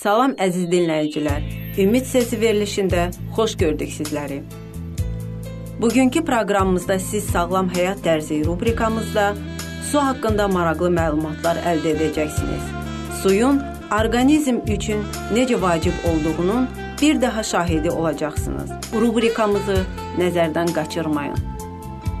Salam əziz dinləyicilər. Ümid səsi verilişində xoş gördük sizləri. Bugünkü proqramımızda siz sağlam həyat tərzi rubrikamızda su haqqında maraqlı məlumatlar əldə edəcəksiniz. Suyun orqanizm üçün necə vacib olduğunun bir daha şahidi olacaqsınız. Rubrikamızı nəzərdən qaçırmayın.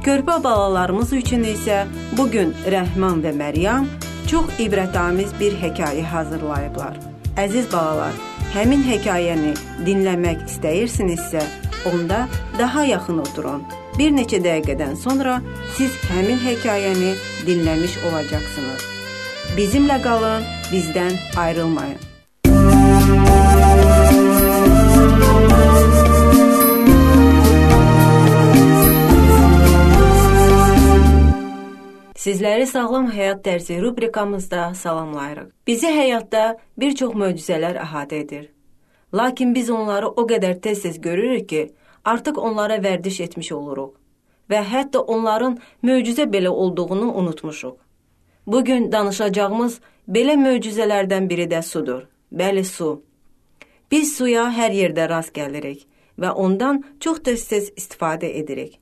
Körpə balalarımız üçün isə bu gün Rəhman və Məryəm çox ibrətamiz bir hekayə hazırlayıblar. Əziz balalar, həmin hekayəni dinləmək istəyirsinizsə, onda daha yaxın oturun. Bir neçə dəqiqədən sonra siz həmin hekayəni dinləmiş olacaqsınız. Bizimlə qalın, bizdən ayrılmayın. Sizləri Sağlam Həyat dərsi rubrikamızda salamlayırıq. Bizi həyatda bir çox möcüzələr əhatə edir. Lakin biz onları o qədər tez-tez görürük ki, artıq onlara vərdiş etmiş oluruq və hətta onların möcüzə belə olduğunu unutmuşuq. Bu gün danışacağımız belə möcüzələrdən biri də sudur. Bəli, su. Biz suya hər yerdə rast gəlirik və ondan çox tez-tez istifadə edirik.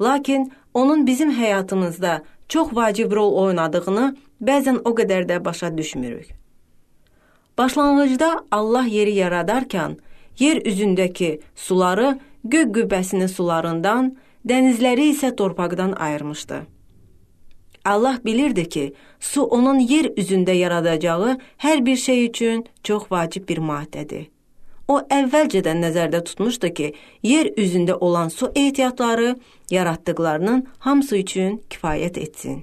Lakin onun bizim həyatımızda çox vacib rol oynadığını bəzən o qədər də başa düşmürük. Başlanğıcda Allah yeri yaradarkən yer üzündəki suları göq qübbəsinin sularından, dənizləri isə torpaqdan ayırmışdı. Allah bilirdi ki, su onun yer üzündə yaradacağı hər bir şey üçün çox vacib bir maddədir. O əvvəlcədən nəzərdə tutmuşdu ki, yer üzündə olan su ehtiyatları yaratdıqlarının hamısı üçün kifayət etsin.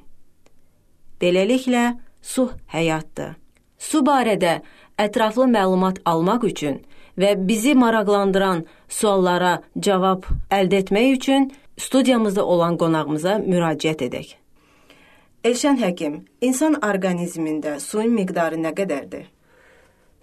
Beləliklə, su həyatdır. Su barədə ətraflı məlumat almaq üçün və bizi maraqlandıran suallara cavab əldə etmək üçün studiyamızda olan qonağımıza müraciət edək. Elşən həkim, insan orqanizmində suyun miqdarı nə qədərdir?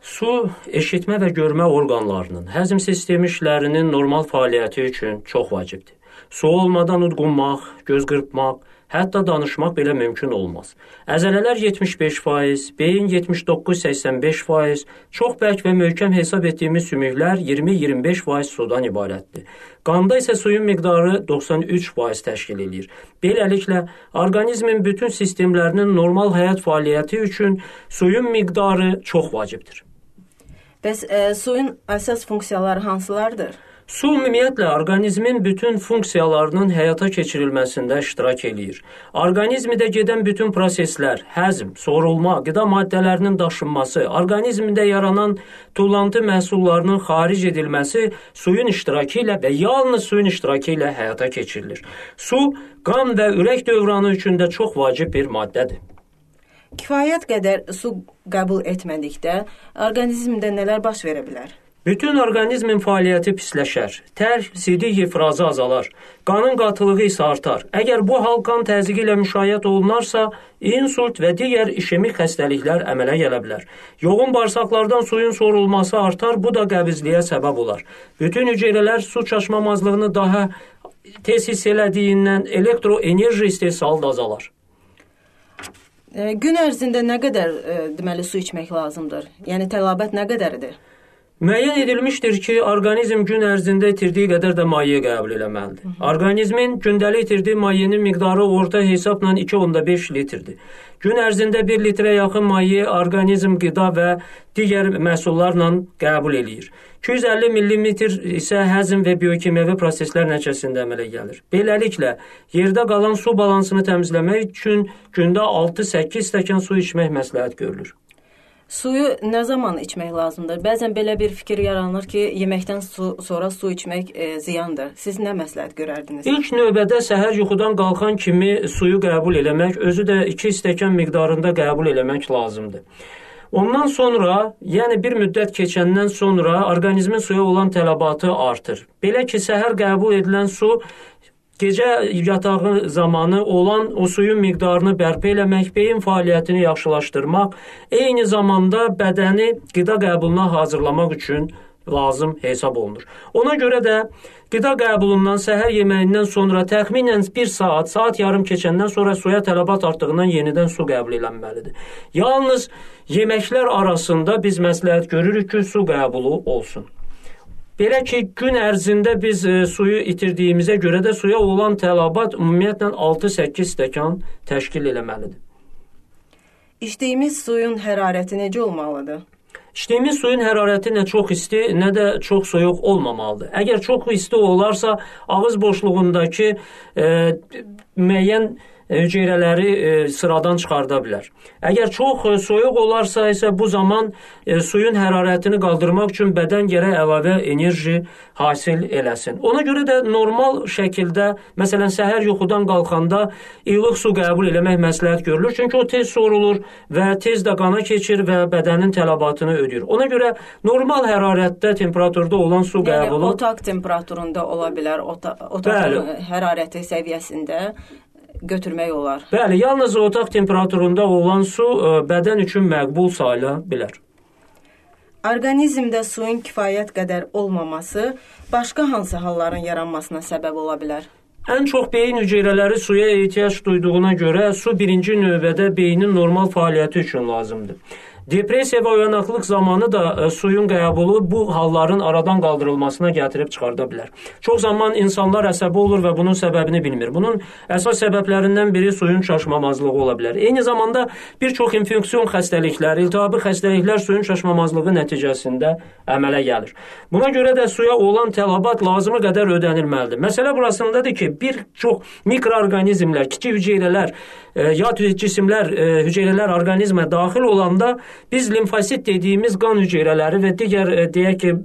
Su eşitmə və görmə orqanlarının, həzm sistemi işlərinin normal fəaliyyəti üçün çox vacibdir. Su olmadan udqunmaq, göz qırpmaq, hətta danışmaq belə mümkün olmaz. Əzələlər 75%, beyin 79-85%, çox bərk və möhkəm hesab etdiyimiz sümüklər 20-25% sudan ibarətdir. Qanda isə suyun miqdarı 93% təşkil edir. Beləliklə, orqanizmin bütün sistemlərinin normal həyat fəaliyyəti üçün suyun miqdarı çox vacibdir. Bəs ə, e, suyun əsas funksiyaları hansılardır? Su ümumiyyətlə orqanizmin bütün funksiyalarının həyata keçirilməsində iştirak eləyir. Orqanizmdə gedən bütün proseslər, həzm, sorulma, qida maddələrinin daşınması, orqanizmdə yaranan tullantı məhsullarının xaric edilməsi suyun iştirakı ilə və yalnız suyun iştirakı ilə həyata keçirilir. Su qan və ürək dövranı üçün də çox vacib bir maddədir. Kifayət qədər su qəbul etmədikdə orqanizmdə nələr baş verə bilər? Bütün orqanizmin fəaliyyəti pisləşər, tər, sidik ifrazı azalar, qanın qatılığı isə artar. Əgər bu hal qan təzyiqi ilə müşayiət olunarsa, insult və digər işemik xəstəliklər əmələ gələ bilər. Yoğun bağırsaqlardan suyun sorulması artar, bu da qəbizliyə səbəb olar. Bütün hüceyrələr su çaşmamazlığını daha tez hiss elədiyindən elektroenerji istehsalı da azalar. E, gün ərzində nə qədər e, deməli su içmək lazımdır? Yəni tələbat nə qədərdir? Müəyyən edilmişdir ki, orqanizm gün ərzində itirdiyi qədər də maye qəbul etməlidir. Orqanizmin gündəlik itirdiyi mayenin miqdarı orta hesabla 2.5 litrdir. Gün ərzində 1 litrə yaxın maye orqanizm qida və digər məhsullarla qəbul eləyir. 250 mm isə həzm və biokimyəvi proseslər nəticəsində əmələ gəlir. Beləliklə, yerdə qalan su balansını təmizləmək üçün gündə 6-8 stəkan su içmək məsləhət görülür. Suyu nə zaman içmək lazımdır? Bəzən belə bir fikir yaranır ki, yeməkdən su, sonra su içmək e, ziyandır. Siz nə məsləhət görərdiniz? İlk növbədə səhər yuxudan qalxan kimi suyu qəbul eləmək, özü də 2 stəkan miqdarında qəbul eləmək lazımdır. Ondan sonra, yəni bir müddət keçəndən sonra orqanizmin suya olan tələbatı artır. Belə ki, səhər qəbul edilən su gecə yatağı zamanı olan o suyun miqdarını bərpa eləmək, beyin fəaliyyətini yaxşılaşdırmaq, eyni zamanda bədəni qida qəbuluna hazırlamaq üçün lazım hesab olunur. Ona görə də qida qəbulundan səhər yeməyindən sonra təxminən 1 saat, saat yarım keçəndən sonra suya tələbat artdığından yenidən su qəbul edilməlidir. Yalnız yeməklər arasında biz məsləhət görürük ki, su qəbulu olsun. Belə ki, gün ərzində biz e, suyu itirdiyimizə görə də suya olan tələbat ümumiyyətlə 6-8 stəkan təşkil eləməlidir. İçdiyimiz suyun hərarəti necə olmalıdır? İçdiyimiz suyun hərarəti nə çox isti, nə də çox soyuq olmamalıdır. Əgər çox isti olarsa, ağız boşluğundakı e, müəyyən hüceyrələri e, sıradan çıxarda bilər. Əgər çox e, soyuq olarsa isə bu zaman e, suyun hərarətini qaldırmaq üçün bədən gərək əlavə enerji hasil eləsin. Ona görə də normal şəkildə, məsələn, səhər yuxudan qalxanda ilıq su qəbul eləmək məsləhət görülür, çünki o tez sorulur və tez də qana keçir və bədənin tələbatını ödəyir. Ona görə normal hərarətdə, temperaturda olan su qəbulu yəni, otaq temperaturunda ola bilər, ota otağın hərarəti səviyyəsində götürmək olar. Bəli, yalnız otaq temperaturunda olan su ə, e, bədən üçün məqbul sayıla bilər. Orqanizmdə suyun kifayət qədər olmaması başqa hansı halların yaranmasına səbəb ola bilər? Ən çox beyin hüceyrələri suya ehtiyac duyduğuna görə su birinci növbədə beynin normal fəaliyyəti üçün lazımdır. Depressiya və oyanıqlıq zamanı da e, suyun qəbulu bu halların aradan qaldırılmasına gətirib çıxarda bilər. Çox zaman insanlar əsəbi olur və bunun səbəbini bilmir. Bunun əsas səbəblərindən biri suyun çaşmamazlığı ola bilər. Eyni zamanda bir çox infeksion xəstəliklər, iltihabi xəstəliklər suyun çaşmamazlığı nəticəsində əmələ gəlir. Buna görə də suya olan tələbat lazımı qədər ödənilməlidir. Məsələ burasındadır ki, bir çox mikroorqanizmlər, kiçik hüceyrələr, e, yad cisimlər, e, hüceyrələr orqanizmə daxil olanda Biz limfosit dediyimiz qan hüceyrələri və digər e, deyək ki,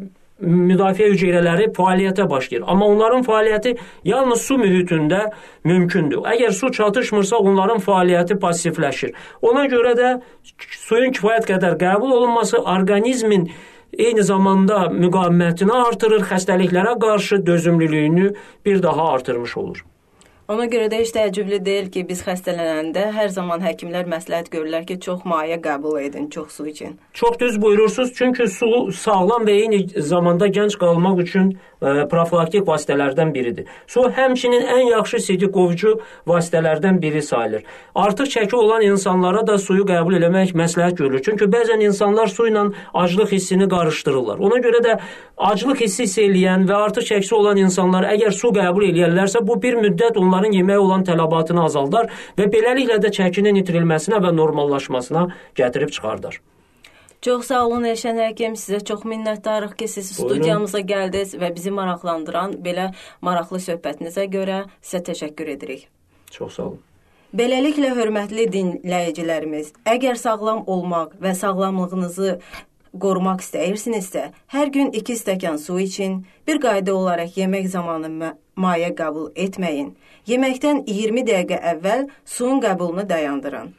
müdafiə hüceyrələri fəaliyyətə başlayır. Amma onların fəaliyyəti yalnız su mühitində mümkündür. Əgər su çatışmırsa, onların fəaliyyəti passivləşir. Ona görə də suyun kifayət qədər qəbul olunması orqanizmin eyni zamanda müqavimətini artırır, xəstəliklərə qarşı dözümlülüyünü bir daha artırmış olur. Ona görə də heç təəccüblü deyil ki, biz xəstələnəndə hər zaman həkimlər məsləhət görürlər ki, çox maye qəbul edin, çox su için. Çox düz buyurursunuz, çünki su sağlam və eyni zamanda gənc qalmaq üçün ə, profilaktik vasitələrdən biridir. Su həmçinin ən yaxşı sidi qovucu vasitələrdən biri sayılır. Artıq çəki olan insanlara da suyu qəbul eləmək məsləhət görülür. Çünki bəzən insanlar su ilə aclıq hissini qarışdırırlar. Ona görə də aclıq hissi hiss eləyən və artıq çəkisi olan insanlar əgər su qəbul eləyərlərsə, bu bir müddət onların yeməyə olan tələbatını azaldar və beləliklə də çəkinin itirilməsinə və normallaşmasına gətirib çıxardar. Çox sağ olun Elşən həkim, sizə çox minnətdarıq ki, siz Buyurun. studiyamıza gəldiniz və bizi maraqlandıran belə maraqlı söhbətinizə görə sizə təşəkkür edirik. Çox sağ olun. Beləliklə hörmətli dinləyicilərimiz, əgər sağlam olmaq və sağlamlığınızı qorumaq istəyirsinizsə, hər gün 2 stəkan su için, bir qayda olaraq yemək zamanı maye qəbul etməyin. Yeməkdən 20 dəqiqə əvvəl suyun qəbulunu dayandırın.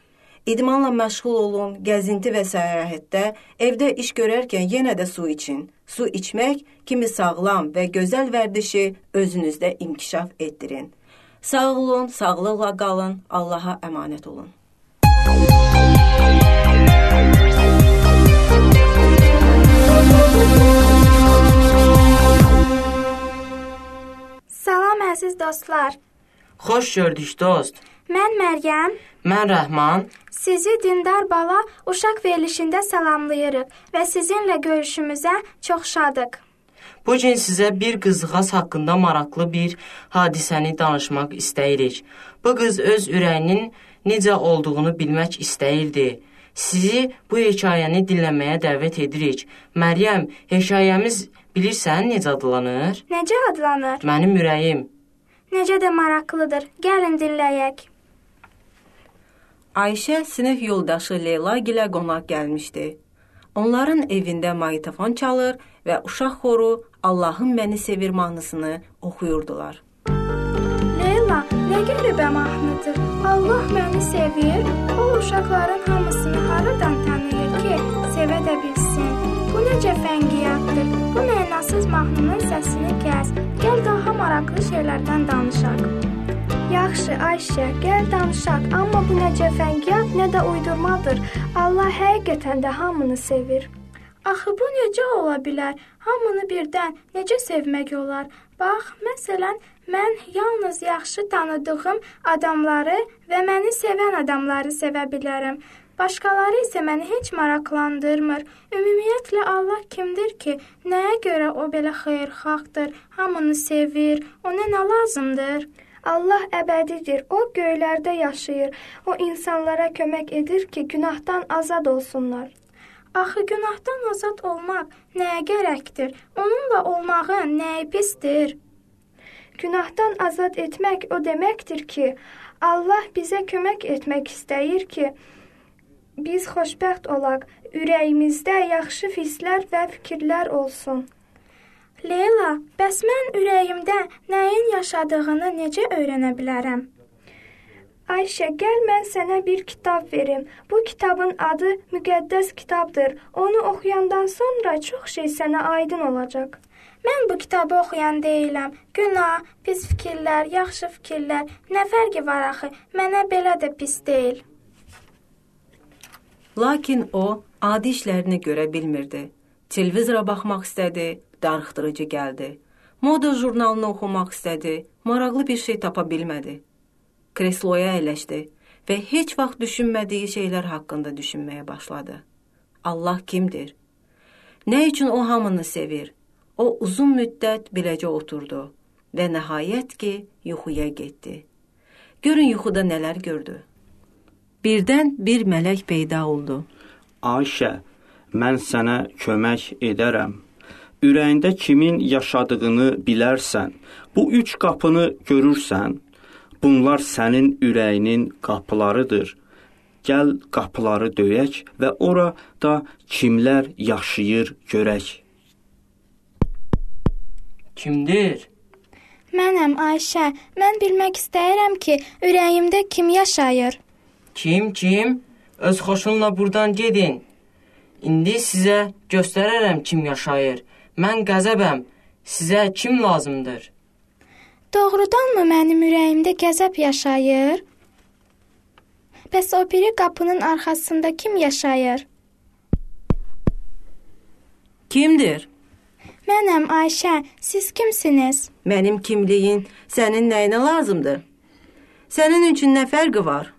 İdmanla məşğul olun, gəzinti və səyahətdə, evdə iş görərkən yenə də su için. Su içmək kimi sağlam və gözəl vərdişi özünüzdə inkişaf etdirin. Sağ olun, sağlıqla qalın, Allaha əmanət olun. Salam əziz dostlar. Xoş gördük dost. Mən Məryəm. Mən Rəhman. Sizi dindar bala uşaq verilişində salamlayırıq və sizinlə görüşümüzə çox şadıq. Bu gün sizə bir qızğas haqqında maraqlı bir hadisəni danışmaq istəyirik. Bu qız öz ürəyinin necə olduğunu bilmək istəyirdi. Sizi bu hekayəni dinləməyə dəvət edirik. Məryəm, hekayəmiz bilirsən necə adlanır? Necə adlanır? Mənim ürəyim. Necə də maraqlıdır. Gəlin dinləyək. Ayşə sinif yoldaşı Leyla gilə qonaq gəlmişdi. Onların evində maqnitofon çalır və uşaq xoru Allahım məni sevir mahnısını oxuyurdular. Nə qəribə mahnıdır. Allah məni sevir. O uşaqların hamısını haradan tanıyır ki, sevə də bilsin. Bu necə fəngiyatdır? Bu mənasız mahnının səsini kəs. Gəl daha maraqlı şeylərdən danışaq. Yaxşı, Ayşə, gəl danışaq, amma bu necə fəngiyat, nə də uydurmadır. Allah həqiqətən də hamını sevir. Axı bu necə ola bilər? Hamını birdən necə sevmək olar? Bax, məsələn, mən yalnız yaxşı tanıdığım adamları və məni sevən adamları sevə bilərəm. Başqaları isə məni heç maraqlandırmır. Ümumiyyətlə Allah kimdir ki, nəyə görə o belə xeyirxahdır, hamını sevir, ona nə lazımdır? Allah əbədidir. O göylərdə yaşayır. O insanlara kömək edir ki, günahdan azad olsunlar. Axı günahdan azad olmaq nəyə gərəkdir? Onunla olmağın nəyi pisdir? Günahdan azad etmək o deməkdir ki, Allah bizə kömək etmək istəyir ki, biz xoşbəxt olaq, ürəyimizdə yaxşı hisslər və fikirlər olsun. Leyla, bəs mən ürəyimdə nəyin yaşadığını necə öyrənə bilərəm? Ayşə, gəl mən sənə bir kitab verim. Bu kitabın adı Müqəddəs kitabdır. Onu oxuyandan sonra çox şey sənə aydın olacaq. Mən bu kitabı oxuyan deyiləm. Günah, pis fikirlər, yaxşı fikirlər, nə fərqi var axı? Mənə belə də pis deyil. Lakin o adi işlərini görə bilmirdi. Televizora baxmaq istədi, darıxdırıcı gəldi. Moda jurnalını oxumaq istədi, maraqlı bir şey tapa bilmədi. Kresloya əyləşdi və heç vaxt düşünmədiyi şeylər haqqında düşünməyə başladı. Allah kimdir? Nə üçün o hamını sevir? O uzun müddət beləcə oturdu və nəhayət ki, yuxuya getdi. Görün yuxuda nələr gördü. Birdən bir mələk peyda oldu. Ayşə, mən sənə kömək edərəm. Ürəyində kimin yaşadığını bilərsən. Bu üç qapını görürsən. Bunlar sənin ürəyinin qapılarıdır. Gəl qapıları döyək və orada kimlər yaşayır görək. Kimdir? Mənəm Ayşə. Mən bilmək istəyirəm ki, ürəyimdə kim yaşayır? Kim, kim? Öz xoşunla burdan gedin. İndi sizə göstərərəm kim yaşayır. Mən qəzəbəm. Sizə kim lazımdır? Doğrudanmı mənim ürəyimdə qəzəb yaşayır? Bəs o biri qapının arxasında kim yaşayır? Kimdir? Mənəm Ayşə. Siz kimsiniz? Mənim kimliyin sənin nəyinə lazımdır? Sənin üçün nə fərqi var?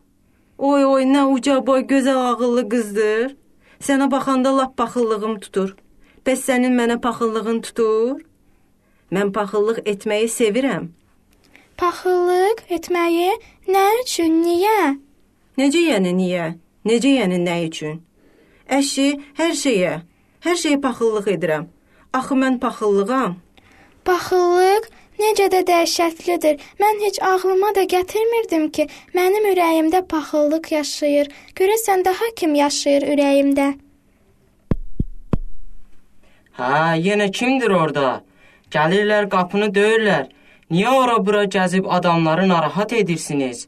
Oy oy nə uca boy, gözəl ağıllı qızdır. Sənə baxanda lap paxıllığım tutur. Bəs sənin mənə paxıllığın tutur? Mən paxıllıq etməyi sevirəm. Paxıllıq etməyi nə üçün, niyə? Necə yəni niyə? Necə yəni nə üçün? Əşi, hər şeyə, hər şeyə paxıllıq edirəm. Axı mən paxıllığam. Paxıllıq Necə də dəhşətlidir. Mən heç ağlıma da gətirmirdim ki, mənim ürəyimdə paxıllıq yaşayır. Görəsən daha kim yaşayır ürəyimdə? Hə, yenə kimdir orada? Gəlirlər, qapını döyürlər. Niyə ora-bura gəzib adamları narahat edirsiniz?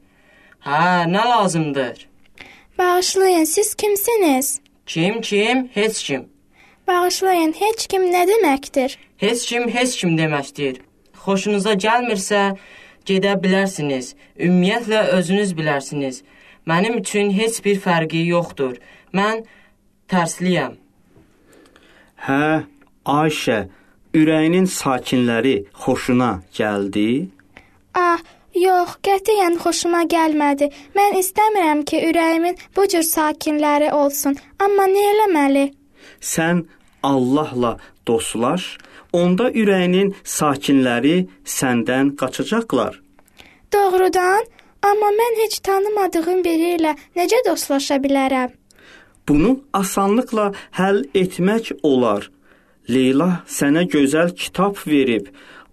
Hə, nə lazımdır? Bağışlayın, siz kimsiniz? Kim, kim? Heç kim. Bağışlayın, heç kim nə deməkdir? Heç kim, heç kim deməkdir xoşunuza gəlmirsə, gedə bilərsiniz. Ümumiyyətlə özünüz bilərsiniz. Mənim üçün heç bir fərqi yoxdur. Mən tərsliyəm. Hə, Ayşə, ürəyinin sakinləri xoşuna gəldi? Ah, yox, qətiyyən xoşuma gəlmədi. Mən istəmirəm ki, ürəyimin bu cür sakinləri olsun. Amma nə eləməli? Sən Allahla dostlaş onda ürəyinin sakinləri səndən qaçacaqlar. Doğrudan? Amma mən heç tanımadığım biri ilə necə dostlaşa bilərəm? Bunu asanlıqla həll etmək olar. Leyla sənə gözəl kitab verib.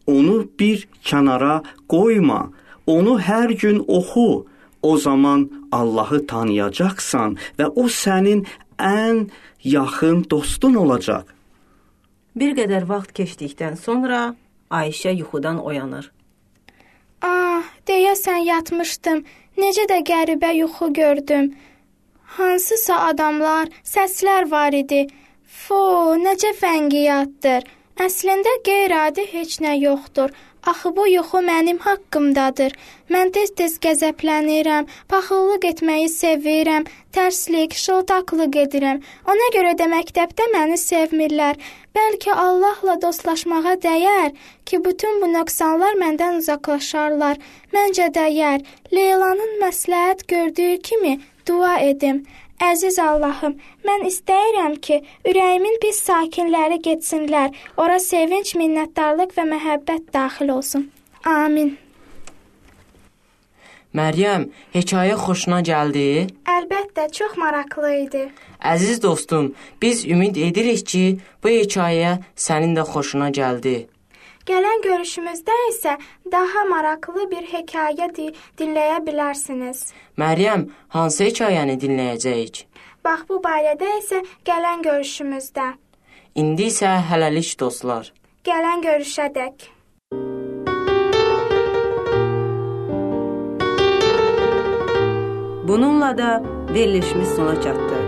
Onu bir kənara qoyma. Onu hər gün oxu. O zaman Allahı tanıyacaqsan və o sənin ən yaxın dostun olacaq. Bir qədər vaxt keçdikdən sonra Ayşə yuxudan oyanır. Ah, deyəsən yatmışdım. Necə də qəribə yuxu gördüm. Hansısa adamlar, səslər var idi. Fo, necə fəngiyatdır. Əslində qeyri-adi heç nə yoxdur. Axı bu yuxu mənim haqqımdadır. Mən tez-tez qəzəblənirəm, paxıllıq etməyi sevirəm, tərslik, şıltaqlıq edirəm. Ona görə də məktəbdə məni sevmirlər. Bəlkə Allahla dostlaşmağa dəyər ki, bütün bu nöqsanlar məndən uzaqlaşarlar. Məncə dəyər. Leylanın məsləhət gördüyü kimi dua edim. Əziz Allahım, mən istəyirəm ki, ürəyimin pis sakinləri getsinlər. Ora sevinc, minnətdarlıq və məhəbbət daxil olsun. Amin. Məryəm, hekayə xoşuna gəldi? Əlbəttə, çox maraqlı idi. Əziz dostum, biz ümid edirik ki, bu hekayə sənin də xoşuna gəldi. Gələn görüşümüzdə isə daha maraqlı bir hekayə di dinləyə bilərsiniz. Məryəm, hansı hekayəni dinləyəcəyik? Bax bu barədə isə gələn görüşümüzdə. İndi isə hələlik dostlar. Gələn görüşədək. Bununla da verilişimiz sona çatdı.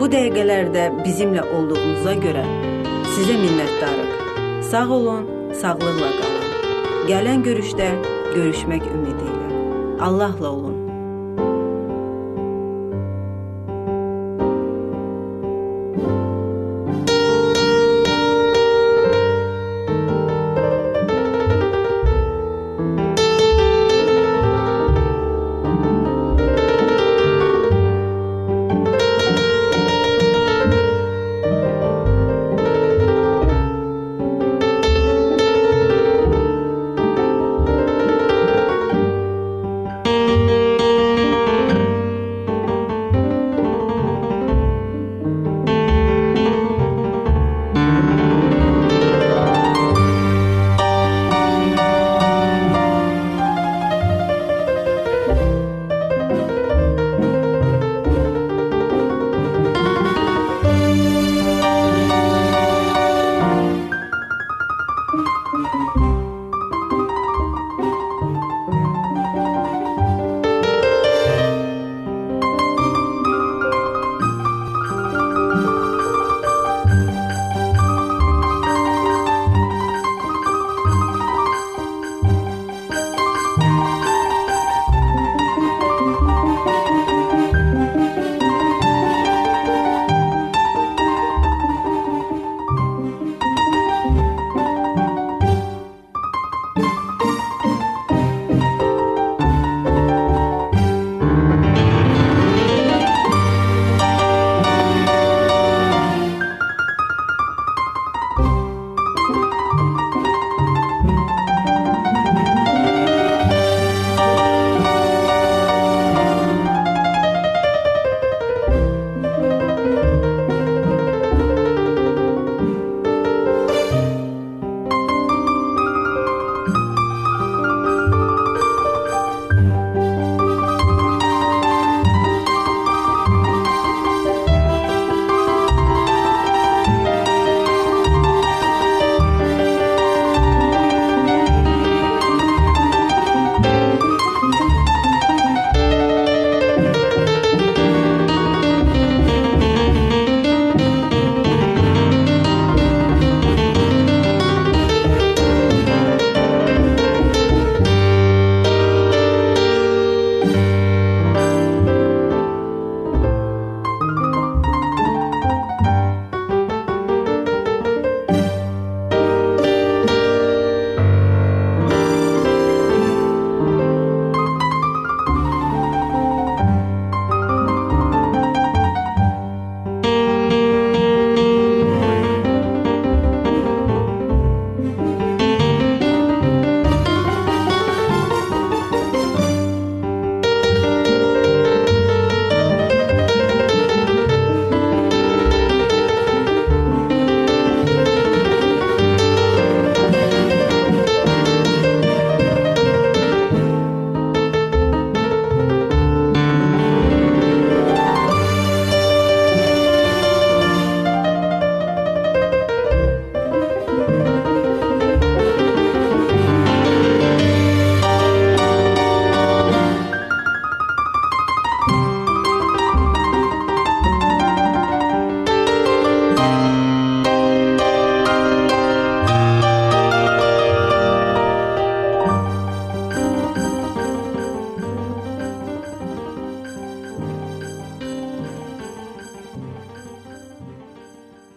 Bu dəqiqələrdə bizimlə olduğunuza görə sizə minnətdarıq. Sağ olun, sağlıqla qalın. Gələn görüşdə görüşmək ümidi ilə. Allahla olun.